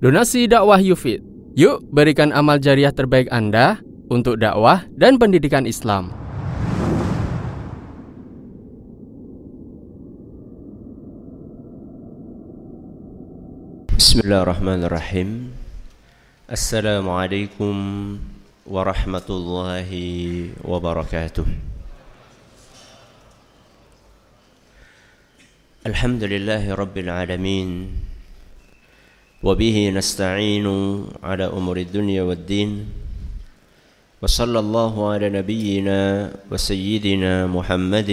Donasi dakwah Yufid. Yuk berikan amal jariah terbaik Anda untuk dakwah dan pendidikan Islam. Bismillahirrahmanirrahim. Assalamualaikum warahmatullahi wabarakatuh. Alhamdulillahi rabbil alamin. وبه نستعين على أمور الدنيا والدين وصلى الله على نبينا وسيدنا محمد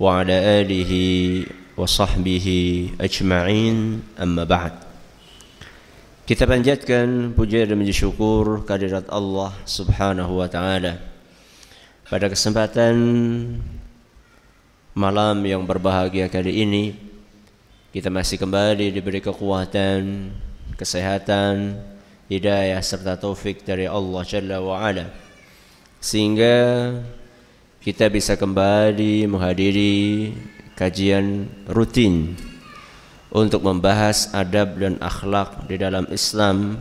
وعلى آله وصحبه أجمعين أما بعد Kita panjatkan puja dan puji syukur kehadirat Allah Subhanahu wa taala. Pada kesempatan malam yang berbahagia kali ini kita masih kembali diberi kekuatan, kesehatan, hidayah serta taufik dari Allah Jalla wa Ala. Sehingga kita bisa kembali menghadiri kajian rutin untuk membahas adab dan akhlak di dalam Islam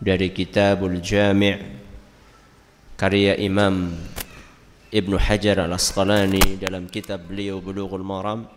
dari Kitabul Jami' karya Imam Ibnu Hajar Al-Asqalani dalam kitab beliau Bulughul Maram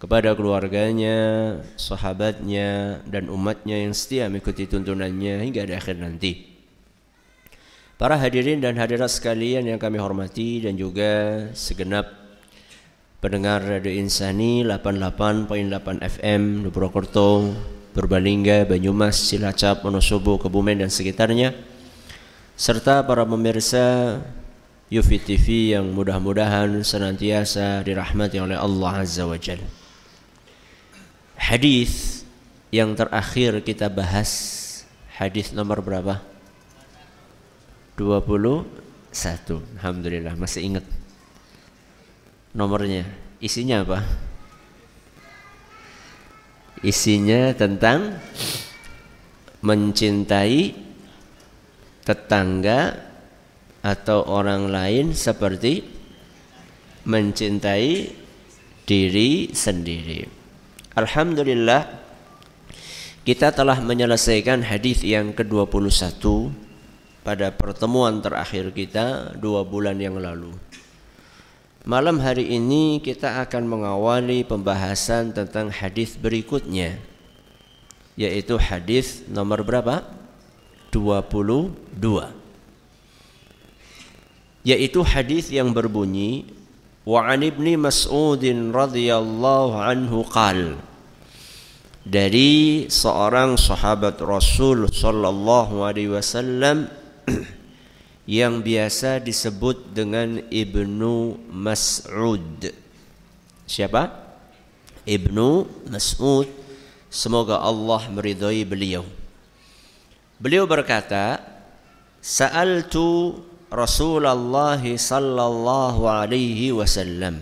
kepada keluarganya, sahabatnya, dan umatnya yang setia mengikuti tuntunannya hingga di akhir nanti. Para hadirin dan hadirat sekalian yang kami hormati dan juga segenap pendengar Radio Insani 88.8 FM Purwokerto, Purbalingga, Banyumas, Cilacap, Wonosobo, Kebumen dan sekitarnya serta para pemirsa Yufi TV yang mudah-mudahan senantiasa dirahmati oleh Allah Azza wa Jalla hadis yang terakhir kita bahas hadis nomor berapa? 21. Alhamdulillah masih ingat nomornya. Isinya apa? Isinya tentang mencintai tetangga atau orang lain seperti mencintai diri sendiri. Alhamdulillah kita telah menyelesaikan hadis yang ke-21 pada pertemuan terakhir kita dua bulan yang lalu. Malam hari ini kita akan mengawali pembahasan tentang hadis berikutnya yaitu hadis nomor berapa? 22 yaitu hadis yang berbunyi وعن ابن مسعود رضي الله عنه قال dari seorang sahabat Rasul sallallahu alaihi wasallam yang biasa disebut dengan Ibnu Mas'ud. Siapa? Ibnu Mas'ud. Semoga Allah meridhai beliau. Beliau berkata, "Sa'altu Rasulullah sallallahu alaihi wasallam.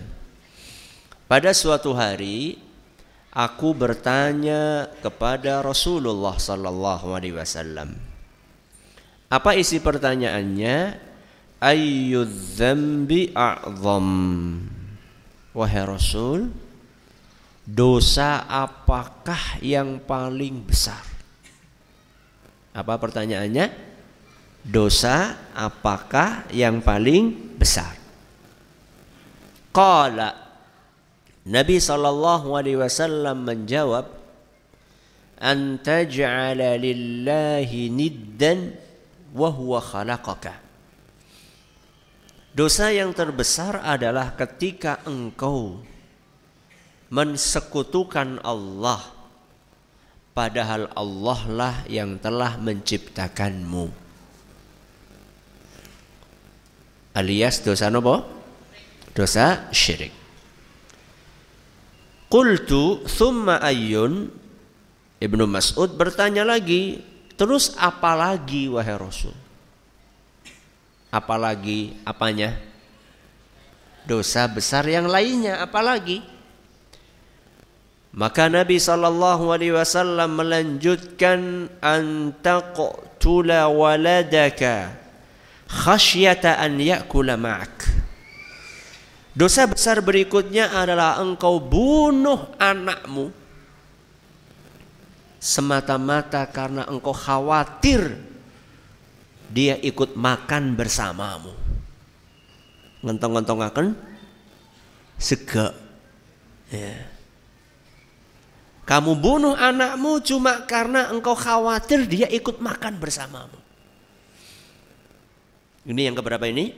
Pada suatu hari aku bertanya kepada Rasulullah sallallahu alaihi wasallam. Apa isi pertanyaannya? Ayyudz dzambi a'zam? Wahai Rasul, dosa apakah yang paling besar? Apa pertanyaannya? Dosa apakah yang paling besar? Qala Nabi sallallahu alaihi wasallam menjawab an taj'ala lillahi niddan wa huwa khalaqaka Dosa yang terbesar adalah ketika engkau mensekutukan Allah padahal Allah lah yang telah menciptakanmu. Alias dosa nopo? Dosa syirik. Qultu thumma ayyun Ibnu Mas'ud bertanya lagi, terus apa lagi wahai Rasul? Apalagi apanya? Dosa besar yang lainnya apalagi? Maka Nabi sallallahu alaihi wasallam melanjutkan an taqtula waladaka khasyata an ya'kula ma'ak. Dosa besar berikutnya adalah engkau bunuh anakmu semata-mata karena engkau khawatir dia ikut makan bersamamu. Ngentong-ngentong akan sega. Ya. Kamu bunuh anakmu cuma karena engkau khawatir dia ikut makan bersamamu. Ini yang keberapa ini?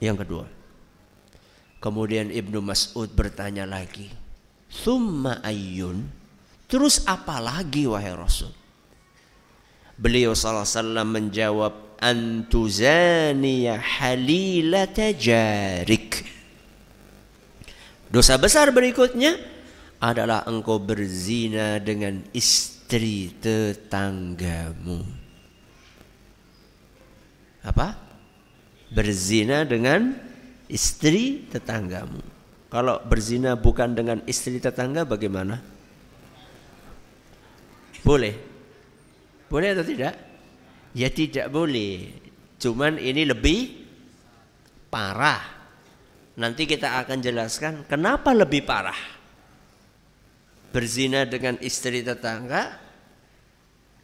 Yang kedua. Kemudian Ibnu Mas'ud bertanya lagi. Summa ayyun Terus apa lagi wahai Rasul? Beliau wasallam menjawab antuzaniya halilata jarik. Dosa besar berikutnya adalah engkau berzina dengan istri tetanggamu. Apa? Berzina dengan istri tetanggamu. Kalau berzina bukan dengan istri tetangga bagaimana? Boleh? Boleh atau tidak? Ya tidak boleh. Cuman ini lebih parah. Nanti kita akan jelaskan kenapa lebih parah. Berzina dengan istri tetangga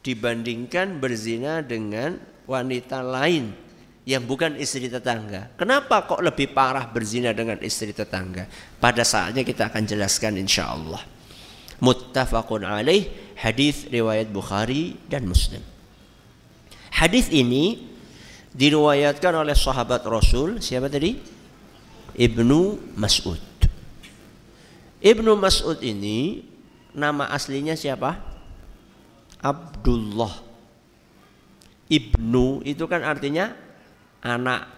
dibandingkan berzina dengan wanita lain yang bukan istri tetangga. Kenapa kok lebih parah berzina dengan istri tetangga? Pada saatnya kita akan jelaskan insya Allah. Muttafaqun alaih hadis riwayat Bukhari dan Muslim. Hadis ini diriwayatkan oleh sahabat Rasul siapa tadi? Ibnu Mas'ud. Ibnu Mas'ud ini nama aslinya siapa? Abdullah. Ibnu itu kan artinya anak.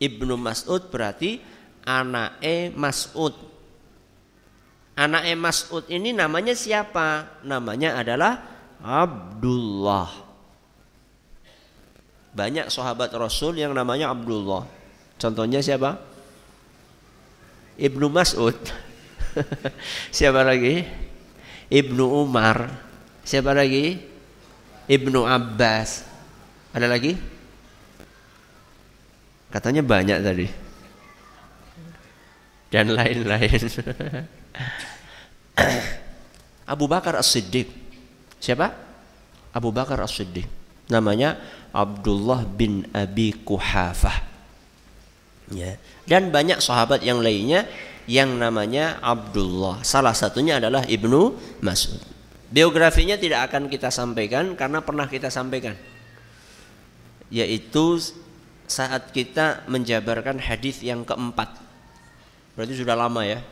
Ibnu Mas'ud berarti anak e Mas'ud. Anak Mas'ud ini namanya siapa? Namanya adalah Abdullah. Banyak sahabat Rasul yang namanya Abdullah. Contohnya siapa? Ibnu Mas'ud. siapa lagi? Ibnu Umar. Siapa lagi? Ibnu Abbas. Ada lagi? Katanya banyak tadi. Dan lain-lain. Abu Bakar As-Siddiq. Siapa? Abu Bakar As-Siddiq. Namanya Abdullah bin Abi Kuhafah. Ya. Dan banyak sahabat yang lainnya yang namanya Abdullah. Salah satunya adalah Ibnu Mas'ud. Biografinya tidak akan kita sampaikan karena pernah kita sampaikan. Yaitu saat kita menjabarkan hadis yang keempat. Berarti sudah lama ya.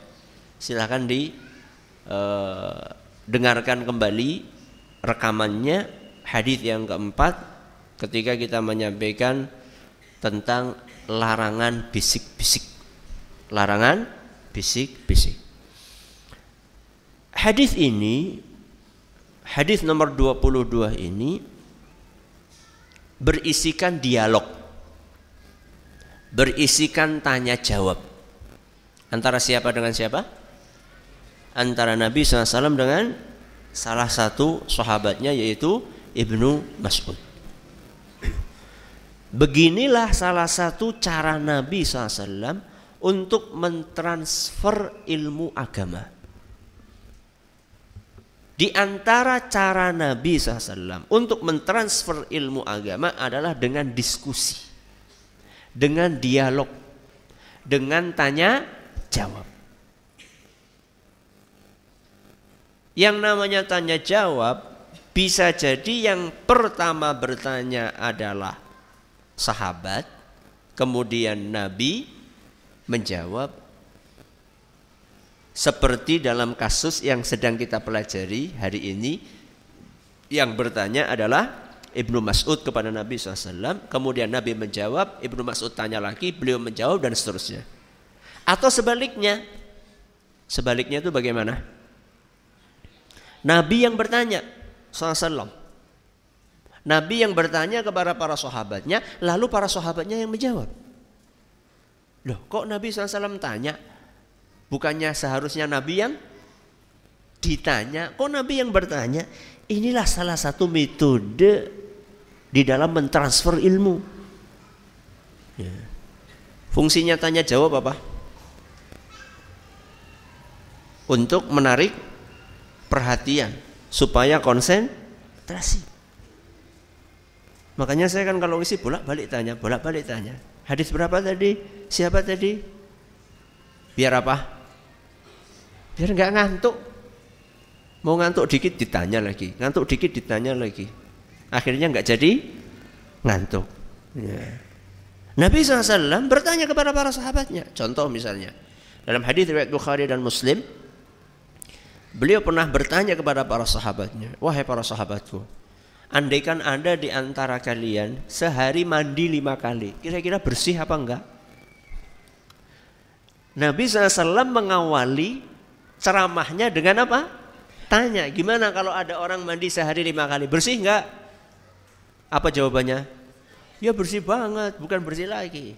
Silahkan di Eh, dengarkan kembali rekamannya hadis yang keempat ketika kita menyampaikan tentang larangan bisik-bisik. Larangan bisik-bisik. Hadis ini hadis nomor 22 ini berisikan dialog. Berisikan tanya jawab. Antara siapa dengan siapa? antara Nabi SAW dengan salah satu sahabatnya yaitu Ibnu Mas'ud. Beginilah salah satu cara Nabi SAW untuk mentransfer ilmu agama. Di antara cara Nabi SAW untuk mentransfer ilmu agama adalah dengan diskusi, dengan dialog, dengan tanya jawab. Yang namanya tanya jawab bisa jadi yang pertama bertanya adalah sahabat, kemudian Nabi menjawab seperti dalam kasus yang sedang kita pelajari hari ini yang bertanya adalah Ibnu Mas'ud kepada Nabi SAW kemudian Nabi menjawab Ibnu Mas'ud tanya lagi beliau menjawab dan seterusnya atau sebaliknya sebaliknya itu bagaimana Nabi yang bertanya, SAW. Nabi yang bertanya kepada para sahabatnya, lalu para sahabatnya yang menjawab. Loh, kok Nabi SAW tanya? Bukannya seharusnya Nabi yang ditanya, kok Nabi yang bertanya? Inilah salah satu metode di dalam mentransfer ilmu. Ya. Fungsinya tanya jawab apa? Untuk menarik perhatian supaya konsentrasi. Makanya saya kan kalau isi bolak-balik tanya, bolak-balik tanya. Hadis berapa tadi? Siapa tadi? Biar apa? Biar nggak ngantuk. Mau ngantuk dikit ditanya lagi, ngantuk dikit ditanya lagi. Akhirnya nggak jadi ngantuk. Ya. Nabi SAW bertanya kepada para sahabatnya. Contoh misalnya, dalam hadis riwayat Bukhari dan Muslim, beliau pernah bertanya kepada para sahabatnya, wahai para sahabatku, andaikan ada di antara kalian sehari mandi lima kali, kira-kira bersih apa enggak? Nabi SAW mengawali ceramahnya dengan apa? Tanya, gimana kalau ada orang mandi sehari lima kali, bersih enggak? Apa jawabannya? Ya bersih banget, bukan bersih lagi.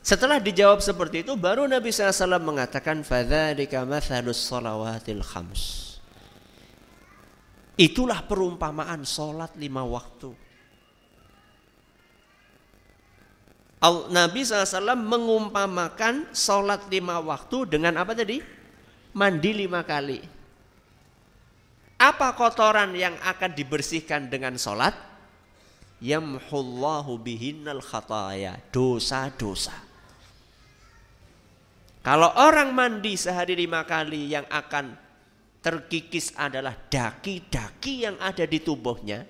Setelah dijawab seperti itu, baru Nabi SAW mengatakan, "Fadzalika mathalus salawatil khams." Itulah perumpamaan solat lima waktu. Nabi SAW mengumpamakan solat lima waktu dengan apa tadi? Mandi lima kali. Apa kotoran yang akan dibersihkan dengan solat? yamhullahu bihinnal khataya dosa-dosa kalau orang mandi sehari lima kali yang akan terkikis adalah daki-daki yang ada di tubuhnya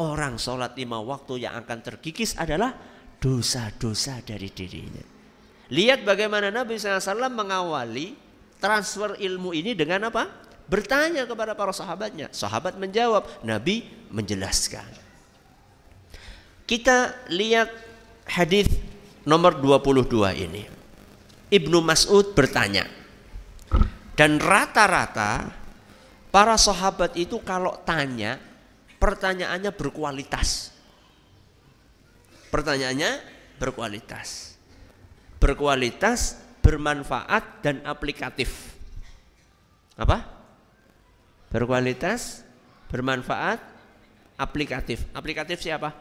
orang sholat lima waktu yang akan terkikis adalah dosa-dosa dari dirinya lihat bagaimana Nabi SAW mengawali transfer ilmu ini dengan apa? Bertanya kepada para sahabatnya. Sahabat menjawab, Nabi menjelaskan. Kita lihat hadis nomor 22 ini. Ibnu Mas'ud bertanya. Dan rata-rata para sahabat itu kalau tanya pertanyaannya berkualitas. Pertanyaannya berkualitas. Berkualitas, bermanfaat dan aplikatif. Apa? Berkualitas, bermanfaat, aplikatif. Aplikatif siapa?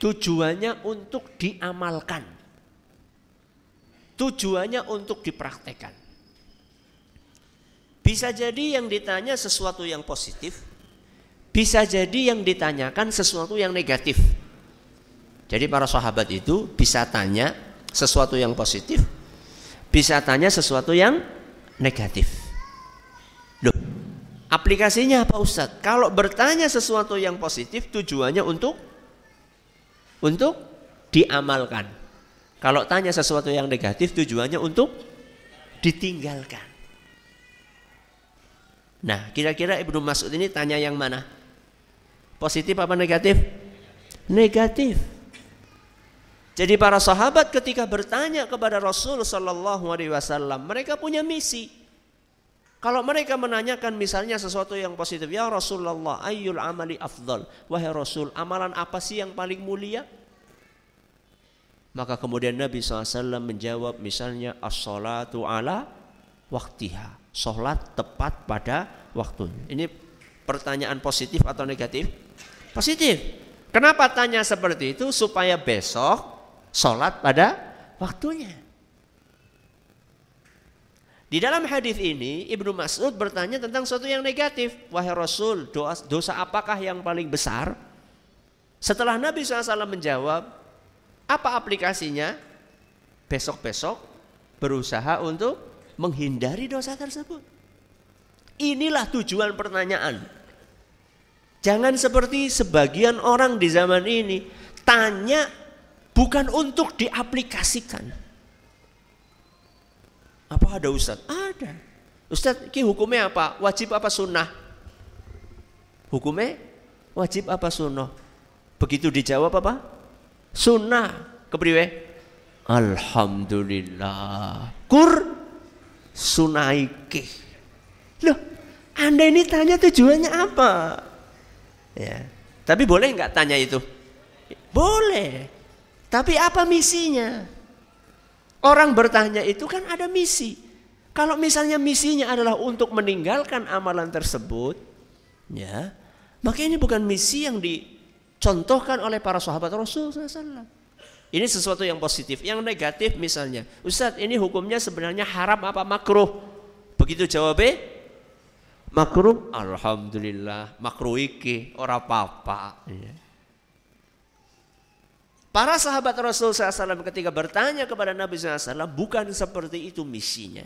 Tujuannya untuk diamalkan. Tujuannya untuk dipraktekkan. Bisa jadi yang ditanya sesuatu yang positif, bisa jadi yang ditanyakan sesuatu yang negatif. Jadi para sahabat itu bisa tanya sesuatu yang positif, bisa tanya sesuatu yang negatif. Loh, aplikasinya apa Ustadz? Kalau bertanya sesuatu yang positif tujuannya untuk untuk diamalkan. Kalau tanya sesuatu yang negatif tujuannya untuk ditinggalkan. Nah, kira-kira Ibnu Mas'ud ini tanya yang mana? Positif apa negatif? Negatif. Jadi para sahabat ketika bertanya kepada Rasul Shallallahu mereka punya misi. Kalau mereka menanyakan misalnya sesuatu yang positif, ya Rasulullah, ayyul amali afdal. Wahai Rasul, amalan apa sih yang paling mulia? Maka kemudian Nabi SAW menjawab misalnya as-salatu ala waktiha. Sholat tepat pada waktunya. Ini pertanyaan positif atau negatif? Positif. Kenapa tanya seperti itu? Supaya besok sholat pada waktunya. Di dalam hadis ini Ibnu Mas'ud bertanya tentang sesuatu yang negatif. Wahai Rasul, dosa, dosa apakah yang paling besar? Setelah Nabi SAW menjawab, apa aplikasinya? Besok-besok berusaha untuk menghindari dosa tersebut. Inilah tujuan pertanyaan. Jangan seperti sebagian orang di zaman ini tanya bukan untuk diaplikasikan. Apa ada Ustaz? Ada. Ustaz, ki hukumnya apa? Wajib apa sunnah? Hukumnya wajib apa sunnah? Begitu dijawab apa? Sunnah kepriwe? Alhamdulillah. Kur sunaike. Loh, Anda ini tanya tujuannya apa? Ya. Tapi boleh nggak tanya itu? Boleh. Tapi apa misinya? Orang bertanya itu kan ada misi. Kalau misalnya misinya adalah untuk meninggalkan amalan tersebut, ya, maka ini bukan misi yang dicontohkan oleh para sahabat Rasul SAW. Ini sesuatu yang positif. Yang negatif misalnya, Ustadz ini hukumnya sebenarnya haram apa makruh? Begitu jawabnya, makruh. Alhamdulillah, makruh iki, ora apa-apa. Ya. Para sahabat Rasul SAW ketika bertanya kepada Nabi SAW bukan seperti itu misinya.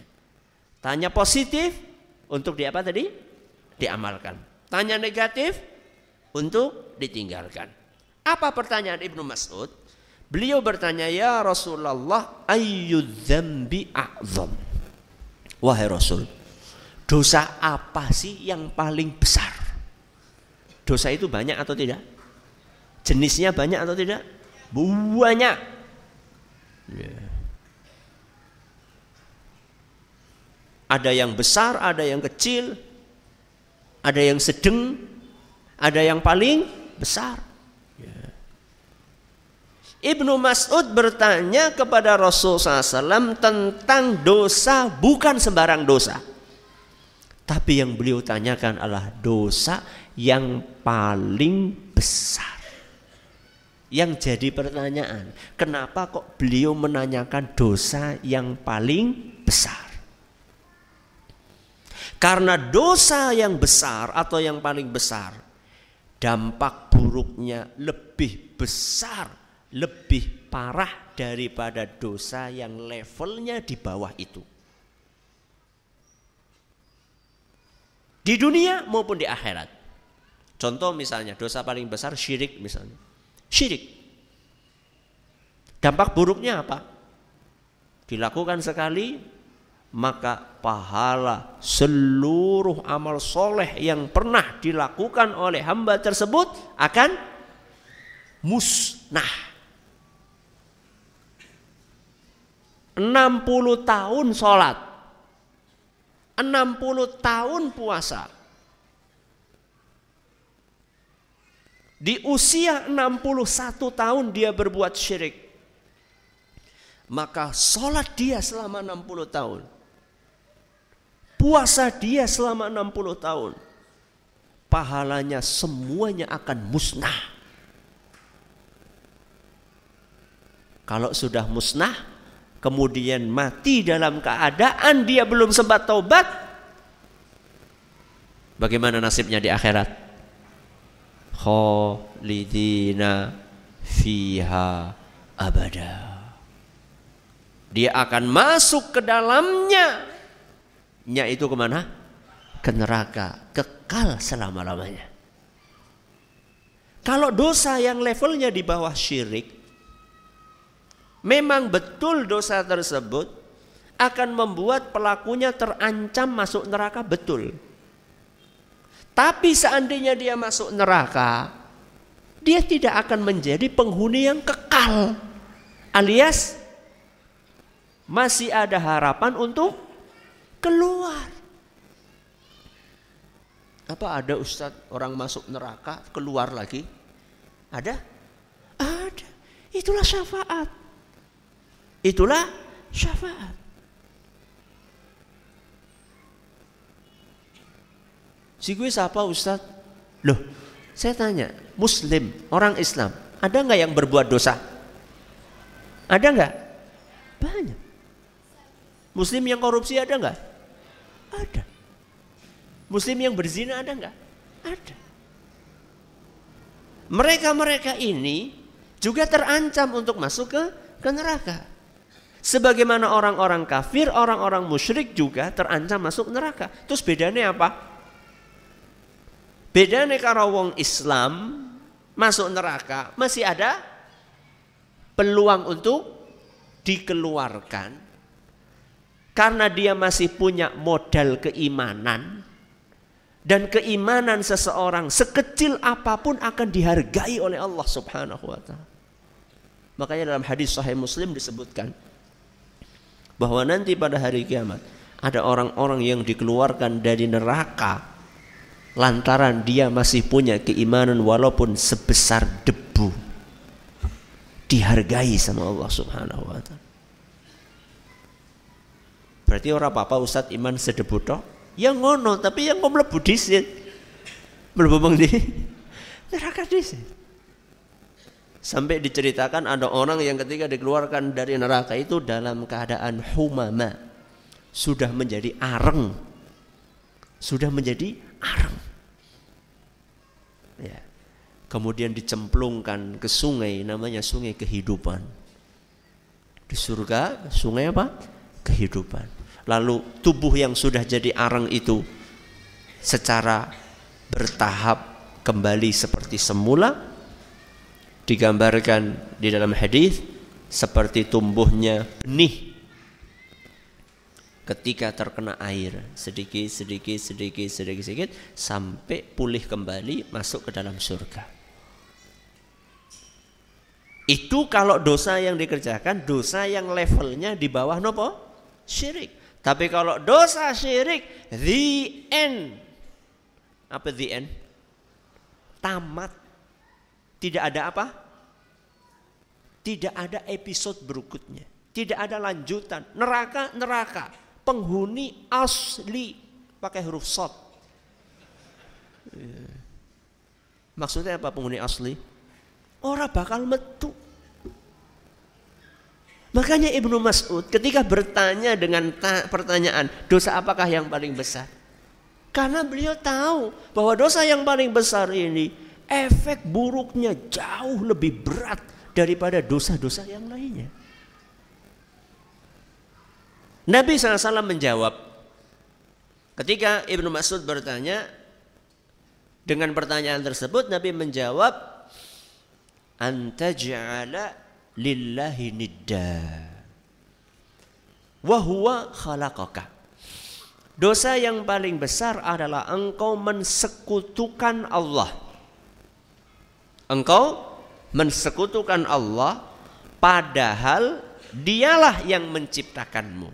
Tanya positif untuk di apa tadi? Diamalkan. Tanya negatif untuk ditinggalkan. Apa pertanyaan Ibnu Mas'ud? Beliau bertanya, "Ya Rasulullah, ayyudzambi a'zam?" Wahai Rasul, dosa apa sih yang paling besar? Dosa itu banyak atau tidak? Jenisnya banyak atau tidak? Banyak. Yeah. Ada yang besar, ada yang kecil, ada yang sedang, ada yang paling besar. Yeah. Ibnu Mas'ud bertanya kepada Rasul SAW tentang dosa bukan sembarang dosa. Tapi yang beliau tanyakan adalah dosa yang paling besar. Yang jadi pertanyaan, kenapa kok beliau menanyakan dosa yang paling besar? Karena dosa yang besar atau yang paling besar, dampak buruknya lebih besar, lebih parah daripada dosa yang levelnya di bawah itu. Di dunia maupun di akhirat. Contoh misalnya dosa paling besar syirik misalnya. Syirik. Dampak buruknya apa? Dilakukan sekali, maka pahala seluruh amal soleh yang pernah dilakukan oleh hamba tersebut akan musnah. 60 tahun sholat 60 tahun puasa Di usia 61 tahun dia berbuat syirik. Maka sholat dia selama 60 tahun. Puasa dia selama 60 tahun. Pahalanya semuanya akan musnah. Kalau sudah musnah, kemudian mati dalam keadaan dia belum sempat taubat, bagaimana nasibnya di akhirat? khalidina fiha abada. Dia akan masuk ke dalamnya. Nya itu ke mana? Ke neraka. Kekal selama-lamanya. Kalau dosa yang levelnya di bawah syirik. Memang betul dosa tersebut akan membuat pelakunya terancam masuk neraka betul. Tapi seandainya dia masuk neraka, dia tidak akan menjadi penghuni yang kekal. Alias masih ada harapan untuk keluar. Apa ada Ustadz orang masuk neraka keluar lagi? Ada? Ada. Itulah syafaat. Itulah syafaat. Si gue siapa Ustaz? Loh, saya tanya, Muslim, orang Islam, ada nggak yang berbuat dosa? Ada nggak? Banyak. Muslim yang korupsi ada nggak? Ada. Muslim yang berzina ada nggak? Ada. Mereka-mereka ini juga terancam untuk masuk ke, ke neraka. Sebagaimana orang-orang kafir, orang-orang musyrik juga terancam masuk neraka. Terus bedanya apa? Bedanya kalau wong Islam masuk neraka masih ada peluang untuk dikeluarkan karena dia masih punya modal keimanan dan keimanan seseorang sekecil apa pun akan dihargai oleh Allah Subhanahu wa taala. Makanya dalam hadis sahih Muslim disebutkan bahwa nanti pada hari kiamat ada orang-orang yang dikeluarkan dari neraka lantaran dia masih punya keimanan walaupun sebesar debu dihargai sama Allah Subhanahu wa taala. Berarti orang apa-apa Ustadz iman sedebu tok? Ya ngono, tapi yang mau mlebu disit. Mlebu bang di neraka disit. Sampai diceritakan ada orang yang ketika dikeluarkan dari neraka itu dalam keadaan humama. Sudah menjadi areng. Sudah menjadi areng. Ya. Kemudian dicemplungkan ke sungai namanya sungai kehidupan. Di surga sungai apa? Kehidupan. Lalu tubuh yang sudah jadi arang itu secara bertahap kembali seperti semula digambarkan di dalam hadis seperti tumbuhnya benih ketika terkena air sedikit sedikit sedikit sedikit sedikit sampai pulih kembali masuk ke dalam surga. Itu kalau dosa yang dikerjakan dosa yang levelnya di bawah nopo syirik. Tapi kalau dosa syirik the end apa the end? Tamat. Tidak ada apa? Tidak ada episode berikutnya. Tidak ada lanjutan. Neraka, neraka penghuni asli pakai huruf. Iya. Maksudnya apa penghuni asli? Orang bakal metu. Makanya Ibnu Mas'ud ketika bertanya dengan pertanyaan dosa apakah yang paling besar? Karena beliau tahu bahwa dosa yang paling besar ini efek buruknya jauh lebih berat daripada dosa-dosa yang lainnya. Nabi SAW menjawab ketika Ibnu Mas'ud bertanya dengan pertanyaan tersebut Nabi menjawab antaj'ala lillahi nidda wa huwa khalaqaka Dosa yang paling besar adalah engkau mensekutukan Allah. Engkau mensekutukan Allah padahal dialah yang menciptakanmu.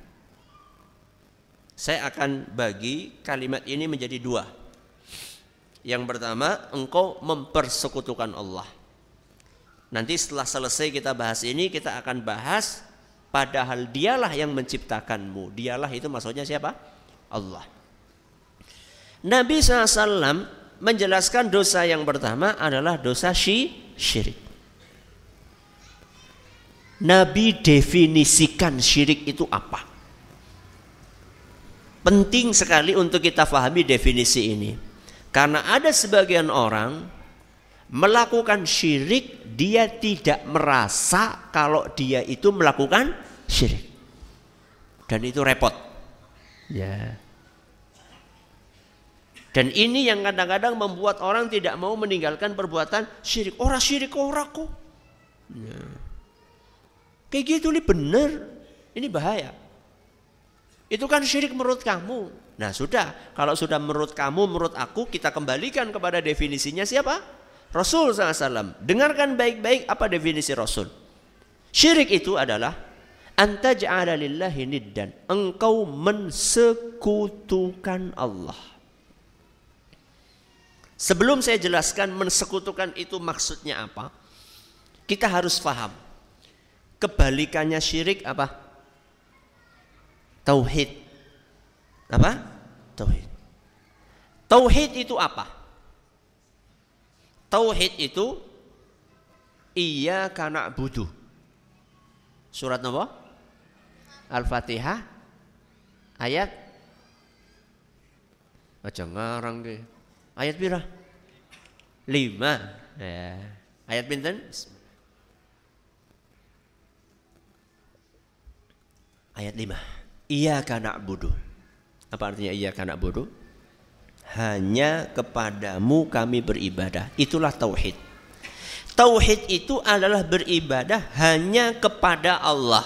Saya akan bagi kalimat ini menjadi dua. Yang pertama, engkau mempersekutukan Allah. Nanti setelah selesai kita bahas ini, kita akan bahas padahal dialah yang menciptakanmu. Dialah itu maksudnya siapa? Allah. Nabi SAW menjelaskan dosa yang pertama adalah dosa syirik. Nabi definisikan syirik itu apa? Penting sekali untuk kita pahami definisi ini. Karena ada sebagian orang melakukan syirik, dia tidak merasa kalau dia itu melakukan syirik. Dan itu repot. Ya. Dan ini yang kadang-kadang membuat orang tidak mau meninggalkan perbuatan syirik. Orang syirik orang kok. Ya. Kayak gitu nih bener. Ini bahaya. Itu kan syirik menurut kamu. Nah sudah, kalau sudah menurut kamu, menurut aku, kita kembalikan kepada definisinya siapa? Rasul SAW. Dengarkan baik-baik apa definisi Rasul. Syirik itu adalah antaj'ala lillahi niddan. Engkau mensekutukan Allah. Sebelum saya jelaskan mensekutukan itu maksudnya apa, kita harus paham. Kebalikannya syirik apa? Tauhid. Apa? Tauhid. Tauhid itu apa? Tauhid itu iya karena butuh. Surat nomor Al-Fatihah ayat Aja ngarang ke. Ayat pira? Lima. Ya. Ayat pinten? Ayat lima. Iya karena bodoh. Apa artinya iya karena bodoh? Hanya kepadamu kami beribadah. Itulah tauhid. Tauhid itu adalah beribadah hanya kepada Allah.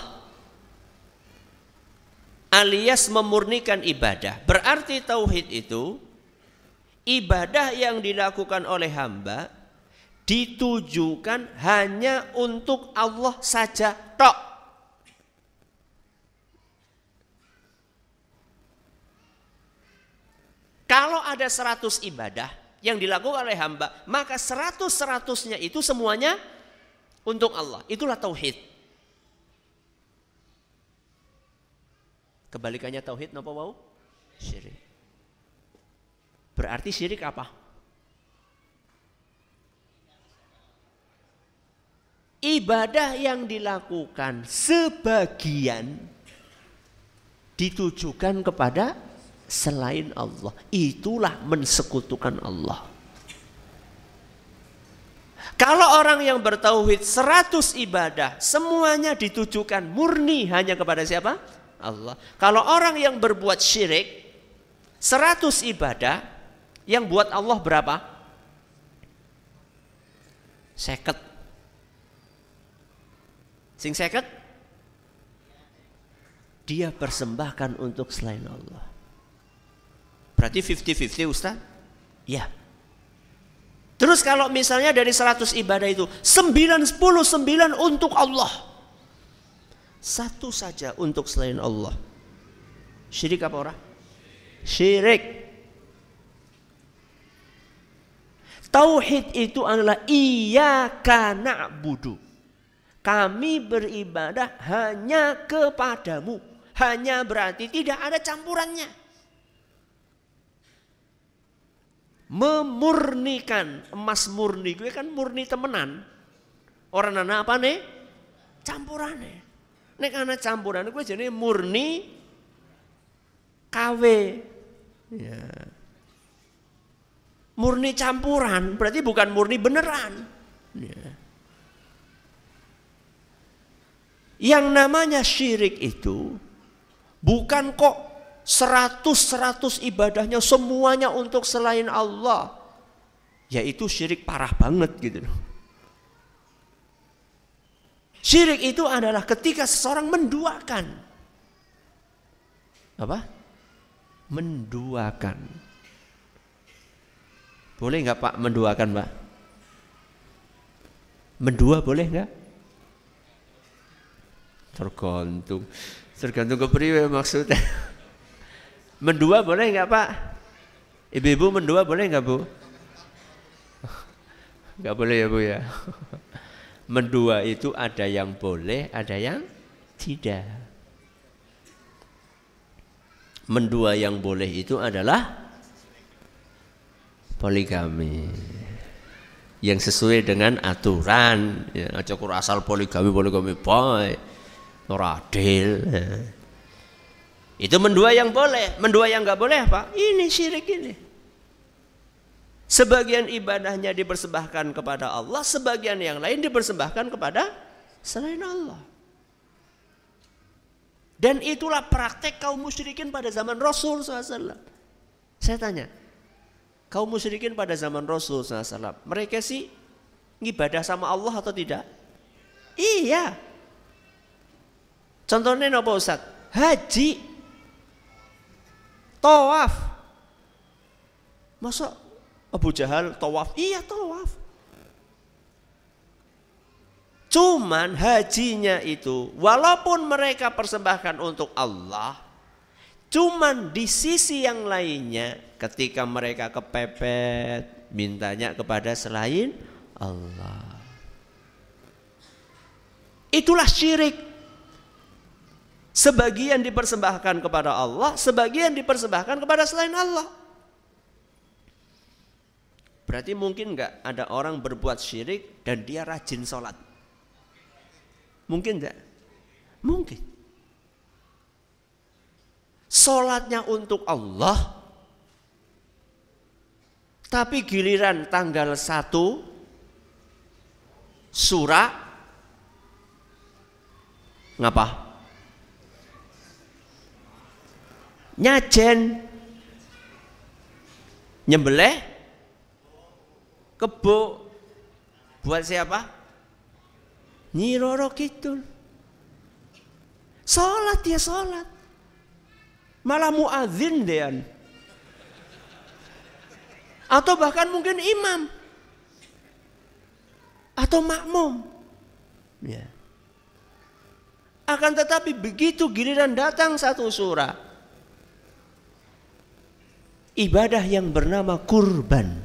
Alias memurnikan ibadah. Berarti tauhid itu ibadah yang dilakukan oleh hamba ditujukan hanya untuk Allah saja tok. Kalau ada seratus ibadah yang dilakukan oleh hamba, maka seratus seratusnya itu semuanya untuk Allah. Itulah tauhid. Kebalikannya tauhid napa wau? Syirik. Berarti syirik apa? Ibadah yang dilakukan sebagian ditujukan kepada selain Allah. Itulah mensekutukan Allah. Kalau orang yang bertauhid 100 ibadah semuanya ditujukan murni hanya kepada siapa? Allah. Kalau orang yang berbuat syirik 100 ibadah yang buat Allah berapa? Seket. Sing seket? Dia persembahkan untuk selain Allah. Berarti 50-50 Ustaz? Ya. Terus kalau misalnya dari 100 ibadah itu 99 untuk Allah. Satu saja untuk selain Allah. Syirik apa orang? Syirik. Tauhid itu adalah iyyaka na'budu. Kami beribadah hanya kepadamu. Hanya berarti tidak ada campurannya. Memurnikan. Emas murni. Gue kan murni temenan. Orang anak apa nih? Campurane nek anak campuran gue jadi murni KW ya. murni campuran berarti bukan murni beneran. Ya. yang namanya syirik itu bukan kok Seratus-seratus ibadahnya semuanya untuk selain Allah. Yaitu syirik parah banget gitu loh. Syirik itu adalah ketika seseorang menduakan. Apa? Menduakan. Boleh nggak Pak menduakan Pak? Mendua boleh nggak? Tergantung. Tergantung kepriwe maksudnya. Mendua boleh nggak Pak? Ibu-ibu mendua boleh nggak Bu? Nggak boleh ya Bu ya. Mendua itu ada yang boleh, ada yang tidak. Mendua yang boleh itu adalah poligami yang sesuai dengan aturan ya aja asal poligami poligami boy ora adil ya. Itu mendua yang boleh, mendua yang nggak boleh apa? Ini syirik ini. Sebagian ibadahnya dipersembahkan kepada Allah, sebagian yang lain dipersembahkan kepada selain Allah. Dan itulah praktek kaum musyrikin pada zaman Rasul SAW. Saya tanya, kaum musyrikin pada zaman Rasul SAW, mereka sih ngibadah sama Allah atau tidak? Iya. Contohnya apa Ustaz? Haji Tawaf. Masa Abu Jahal tawaf? Iya tawaf. Cuman hajinya itu walaupun mereka persembahkan untuk Allah, cuman di sisi yang lainnya ketika mereka kepepet mintanya kepada selain Allah. Itulah syirik. Sebagian dipersembahkan kepada Allah, sebagian dipersembahkan kepada selain Allah. Berarti mungkin nggak ada orang berbuat syirik dan dia rajin sholat? Mungkin nggak? Mungkin. Sholatnya untuk Allah, tapi giliran tanggal satu surah ngapa? Nyajen nyembelih kebo buat siapa? Nyiroro Kidul. Salat dia salat. Malah muadzin dean. Atau bahkan mungkin imam. Atau makmum. Ya. Akan tetapi begitu giliran datang satu surah ibadah yang bernama kurban.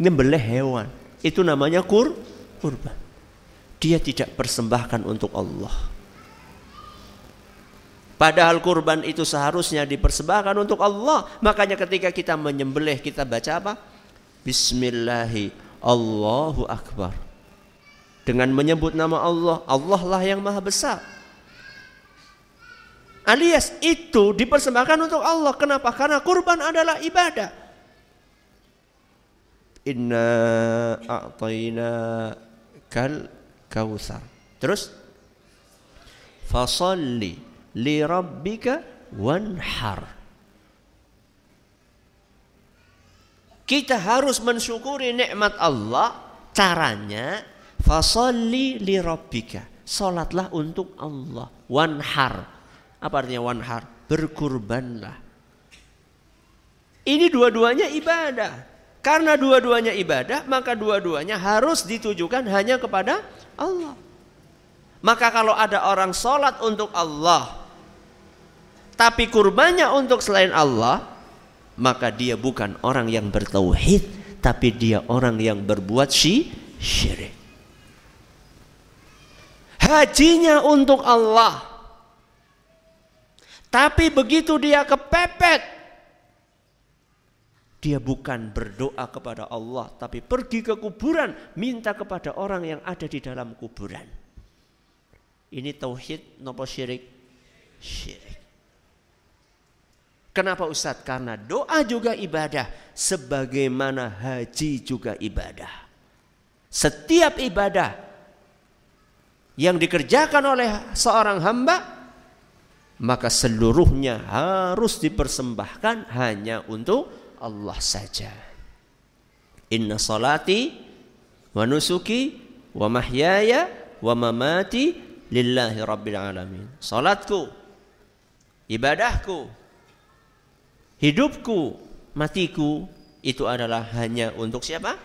Nyembelih hewan. Itu namanya kur kurban. Dia tidak persembahkan untuk Allah. Padahal kurban itu seharusnya dipersembahkan untuk Allah. Makanya ketika kita menyembelih kita baca apa? Bismillahi Allahu Akbar. Dengan menyebut nama Allah, Allah lah yang maha besar. Alias itu dipersembahkan untuk Allah. Kenapa? Karena kurban adalah ibadah. Inna a'tayna kal kausar. Terus fasalli li rabbika wanhar. Kita harus mensyukuri nikmat Allah. Caranya fasalli li rabbika. Salatlah untuk Allah. Wanhar apa artinya wanhar? Berkurbanlah. Ini dua-duanya ibadah. Karena dua-duanya ibadah, maka dua-duanya harus ditujukan hanya kepada Allah. Maka kalau ada orang sholat untuk Allah, tapi kurbannya untuk selain Allah, maka dia bukan orang yang bertauhid, tapi dia orang yang berbuat syirik. Hajinya untuk Allah, tapi begitu dia kepepet, dia bukan berdoa kepada Allah, tapi pergi ke kuburan, minta kepada orang yang ada di dalam kuburan. Ini tauhid nopo syirik? Syirik. Kenapa Ustadz? Karena doa juga ibadah, sebagaimana haji juga ibadah. Setiap ibadah yang dikerjakan oleh seorang hamba maka seluruhnya harus dipersembahkan hanya untuk Allah saja. Inna salati wa nusuki wa mahyaya wa mamati lillahi rabbil alamin. Salatku, ibadahku, hidupku, matiku itu adalah hanya untuk siapa?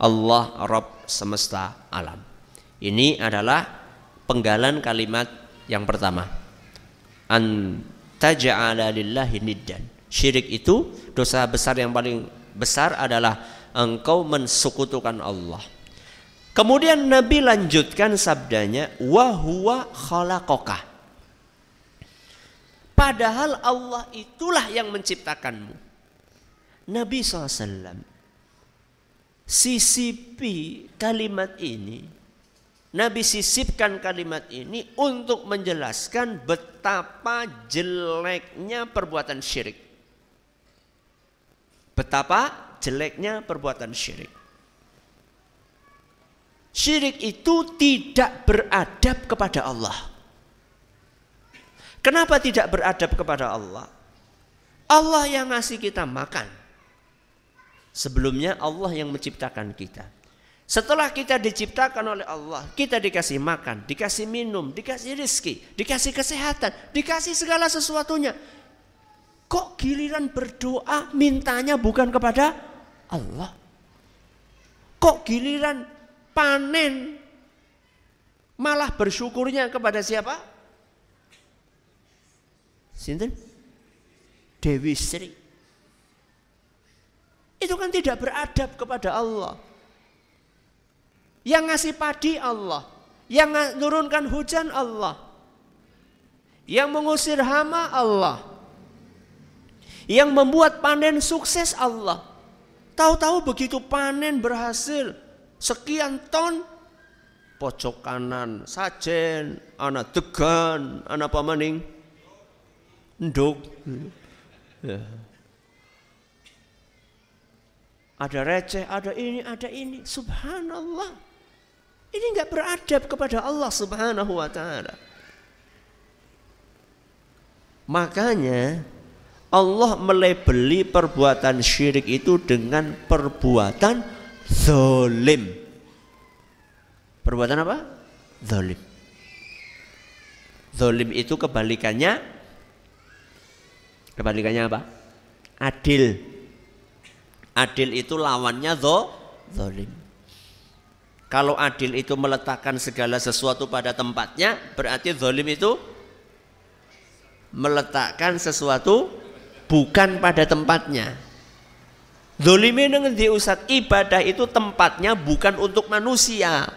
Allah Rabb semesta alam. Ini adalah penggalan kalimat yang pertama an taj'ala lillahi niddan. Syirik itu dosa besar yang paling besar adalah engkau mensekutukan Allah. Kemudian Nabi lanjutkan sabdanya wa huwa khalaqaka. Padahal Allah itulah yang menciptakanmu. Nabi SAW sisipi kalimat ini Nabi sisipkan kalimat ini untuk menjelaskan betapa jeleknya perbuatan syirik. Betapa jeleknya perbuatan syirik. Syirik itu tidak beradab kepada Allah. Kenapa tidak beradab kepada Allah? Allah yang ngasih kita makan. Sebelumnya Allah yang menciptakan kita. Setelah kita diciptakan oleh Allah, kita dikasih makan, dikasih minum, dikasih rizki, dikasih kesehatan, dikasih segala sesuatunya. Kok giliran berdoa mintanya bukan kepada Allah? Kok giliran panen malah bersyukurnya kepada siapa? Sinten? Dewi Sri. Itu kan tidak beradab kepada Allah. Yang ngasih padi Allah. Yang menurunkan hujan Allah. Yang mengusir hama Allah. Yang membuat panen sukses Allah. Tahu-tahu begitu panen berhasil. Sekian ton. Pojok kanan sajen. Anak degan. Anak pamaning. Nduk. Ya. Ada receh, ada ini, ada ini. Subhanallah. Ini nggak beradab kepada Allah Subhanahu wa taala. Makanya Allah melebeli perbuatan syirik itu dengan perbuatan zalim. Perbuatan apa? Zalim. Zalim itu kebalikannya kebalikannya apa? Adil. Adil itu lawannya zalim. Kalau adil itu meletakkan segala sesuatu pada tempatnya, berarti zalim itu meletakkan sesuatu bukan pada tempatnya. Dolime ngendi Ustaz? Ibadah itu tempatnya bukan untuk manusia.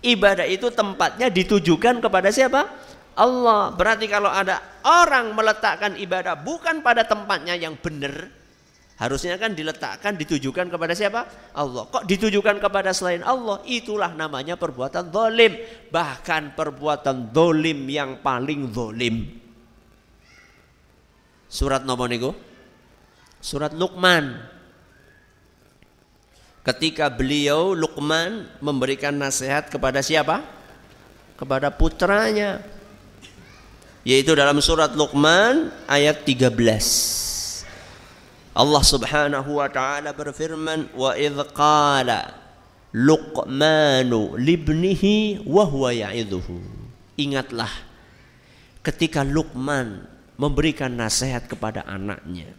Ibadah itu tempatnya ditujukan kepada siapa? Allah. Berarti kalau ada orang meletakkan ibadah bukan pada tempatnya yang benar, harusnya kan diletakkan ditujukan kepada siapa? Allah. Kok ditujukan kepada selain Allah? Itulah namanya perbuatan dolim. Bahkan perbuatan dolim yang paling dolim. Surat nomor niku? Surat Luqman ketika beliau Luqman memberikan nasihat kepada siapa? Kepada putranya. Yaitu dalam surat Luqman ayat 13. Allah Subhanahu wa taala berfirman wa idz qala Luqmanu libnihi wa huwa ya'idhuhu. Ingatlah ketika Luqman memberikan nasihat kepada anaknya.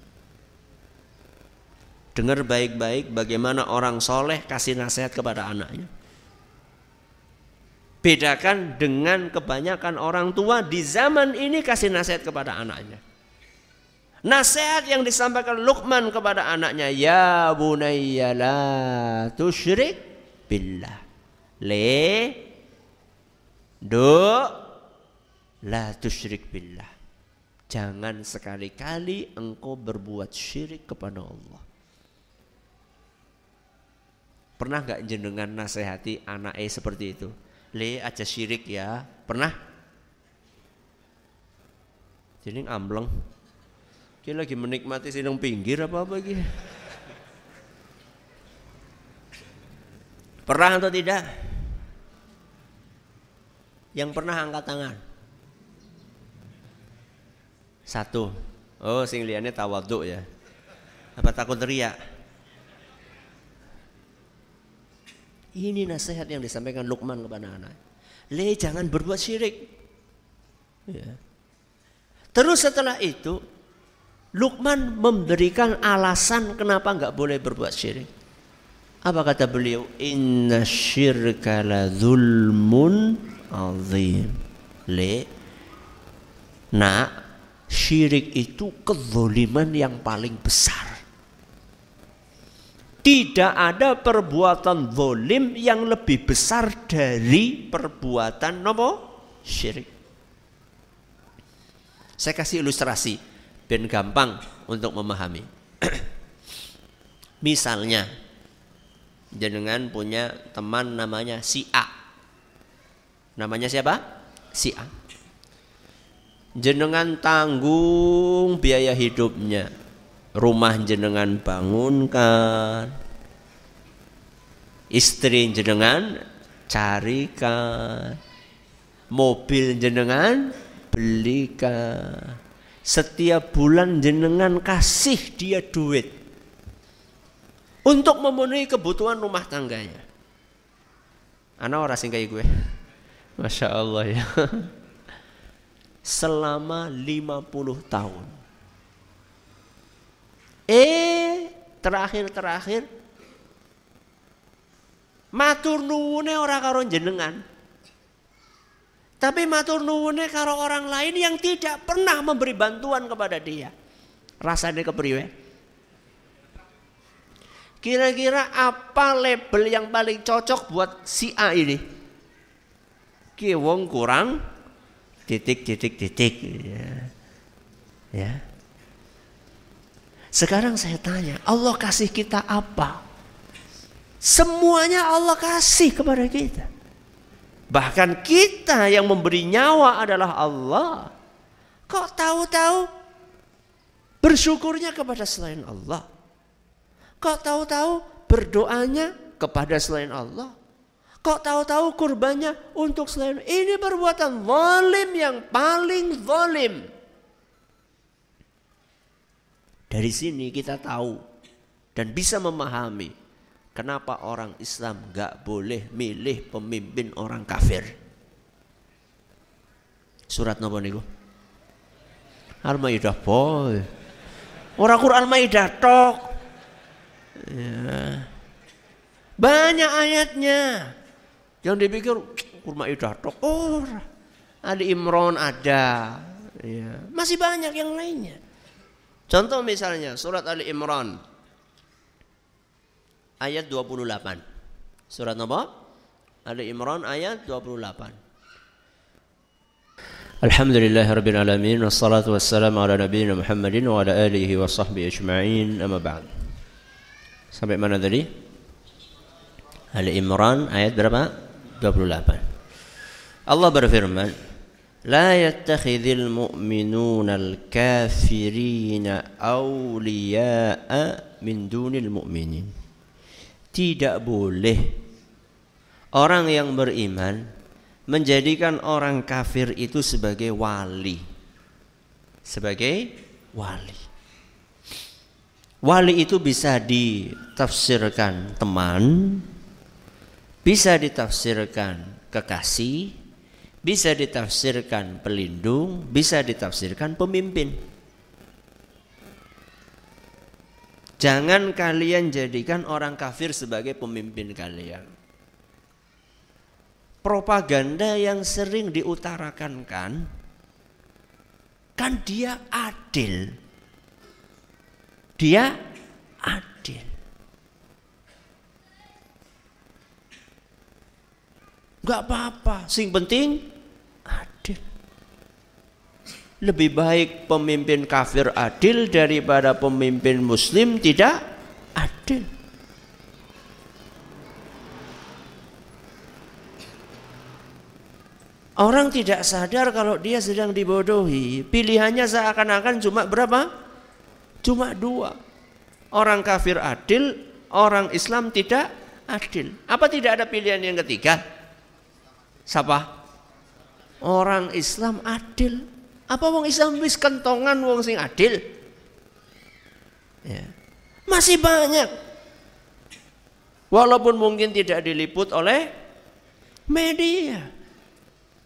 Dengar baik-baik bagaimana orang soleh kasih nasihat kepada anaknya. Bedakan dengan kebanyakan orang tua di zaman ini kasih nasihat kepada anaknya. Nasihat yang disampaikan Luqman kepada anaknya, ya bunayya la tusyrik billah. Le do la tusyrik billah. Jangan sekali-kali engkau berbuat syirik kepada Allah. Pernah nggak jenengan nasihati anak E seperti itu? Le aja syirik ya. Pernah? Jadi ambleng. Kita lagi menikmati sidang pinggir apa apa gitu. Pernah atau tidak? Yang pernah angkat tangan. Satu. Oh, sing liane tawaduk ya. Apa takut teriak? Ini nasihat yang disampaikan Luqman kepada anak. Le jangan berbuat syirik. Ya. Terus setelah itu Luqman memberikan alasan kenapa nggak boleh berbuat syirik. Apa kata beliau? Inna syirka la zulmun azim. Le, nak, syirik itu kezoliman yang paling besar. Tidak ada perbuatan zolim yang lebih besar dari perbuatan nopo syirik. Saya kasih ilustrasi ben gampang untuk memahami. Misalnya jenengan punya teman namanya si A. Namanya siapa? Si A. Jenengan tanggung biaya hidupnya rumah jenengan bangunkan istri jenengan carikan mobil jenengan belikan setiap bulan jenengan kasih dia duit. Untuk memenuhi kebutuhan rumah tangganya. Anak orang sing kayak gue. Masya Allah ya. Selama 50 tahun. Eh, terakhir-terakhir. Matur nuwune ora karo jenengan. Tapi matur nuwune karo orang lain yang tidak pernah memberi bantuan kepada dia. Rasanya kepriwe? Kira-kira apa label yang paling cocok buat si A ini? Ki wong kurang titik titik titik ya. Ya. Sekarang saya tanya, Allah kasih kita apa? Semuanya Allah kasih kepada kita. Bahkan kita yang memberi nyawa adalah Allah. Kok tahu-tahu bersyukurnya kepada selain Allah? Kok tahu-tahu berdoanya kepada selain Allah? Kok tahu-tahu kurbannya untuk selain ini perbuatan zalim yang paling zalim. Dari sini kita tahu dan bisa memahami kenapa orang Islam gak boleh milih pemimpin orang kafir. Surat nopo niku? Al-Maidah boy. Orang Quran Maidah tok. Ya. Banyak ayatnya. Yang dipikir kurma idah tok. Oh, Ali Imron ada. Ya. Masih banyak yang lainnya. Contoh misalnya surat Ali Imran ayat 28. Surat apa? Ali Imran ayat 28. Alhamdulillah Rabbil Alamin Wassalatu wassalamu ala nabiyina Muhammadin Wa ala alihi wa sahbihi ajma'in Amma ba'd Sampai mana tadi? Ali Imran ayat berapa? 28 Allah berfirman لا يتخذ المؤمنون الكافرين أولياء من دون المؤمنين tidak boleh. Orang yang beriman menjadikan orang kafir itu sebagai wali. Sebagai wali. Wali itu bisa ditafsirkan teman bisa ditafsirkan kekasih bisa ditafsirkan pelindung, bisa ditafsirkan pemimpin. Jangan kalian jadikan orang kafir sebagai pemimpin kalian. Propaganda yang sering diutarakan kan, kan dia adil. Dia adil. Gak apa-apa, sing penting. Lebih baik pemimpin kafir adil daripada pemimpin muslim tidak adil. Orang tidak sadar kalau dia sedang dibodohi. Pilihannya seakan-akan cuma berapa? Cuma dua. Orang kafir adil, orang Islam tidak adil. Apa tidak ada pilihan yang ketiga? Siapa? Orang Islam adil. Apa wong Islam wis kentongan wong sing adil? Ya. Masih banyak. Walaupun mungkin tidak diliput oleh media.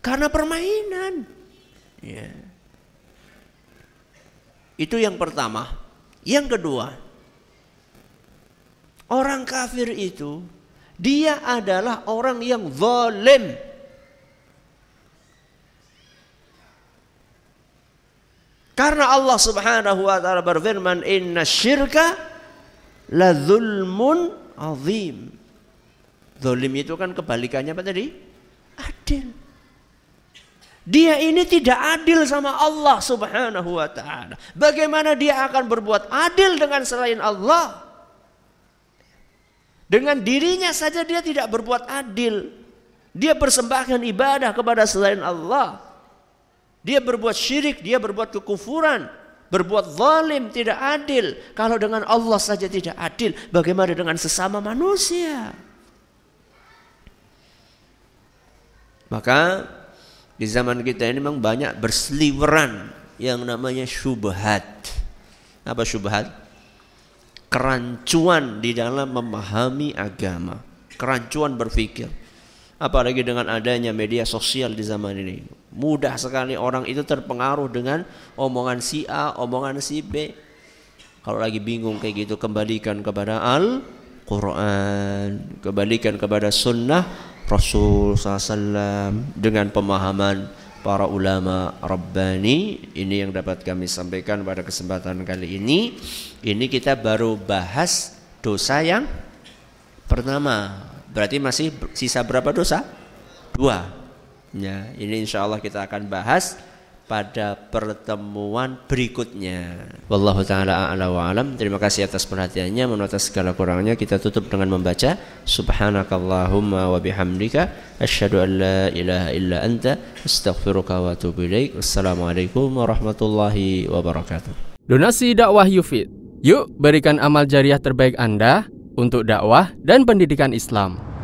Karena permainan. Ya. Itu yang pertama. Yang kedua, orang kafir itu dia adalah orang yang zalim. Karena Allah Subhanahu wa taala berfirman inna syirka la zulmun azim. Zalim itu kan kebalikannya apa tadi? Adil. Dia ini tidak adil sama Allah Subhanahu wa taala. Bagaimana dia akan berbuat adil dengan selain Allah? Dengan dirinya saja dia tidak berbuat adil. Dia persembahkan ibadah kepada selain Allah. Dia berbuat syirik, dia berbuat kekufuran, berbuat zalim, tidak adil. Kalau dengan Allah saja tidak adil, bagaimana dengan sesama manusia? Maka di zaman kita ini memang banyak berseliweran yang namanya syubhat. Apa syubhat? Kerancuan di dalam memahami agama, kerancuan berpikir. Apalagi dengan adanya media sosial di zaman ini. Mudah sekali orang itu terpengaruh dengan omongan si A, omongan si B. Kalau lagi bingung kayak gitu kembalikan kepada Al-Quran. Kembalikan kepada sunnah Rasul SAW dengan pemahaman para ulama Rabbani. Ini yang dapat kami sampaikan pada kesempatan kali ini. Ini kita baru bahas dosa yang pertama Berarti masih sisa berapa dosa? Dua. Ya, ini insya Allah kita akan bahas pada pertemuan berikutnya. Wallahu taala a'la wa alam. Terima kasih atas perhatiannya. Mohon atas segala kurangnya kita tutup dengan membaca subhanakallahumma wa bihamdika asyhadu an la ilaha illa anta astaghfiruka wa atubu ilaik. Wassalamualaikum warahmatullahi wabarakatuh. Donasi dakwah Yufid. Yuk berikan amal jariah terbaik Anda untuk dakwah dan pendidikan Islam.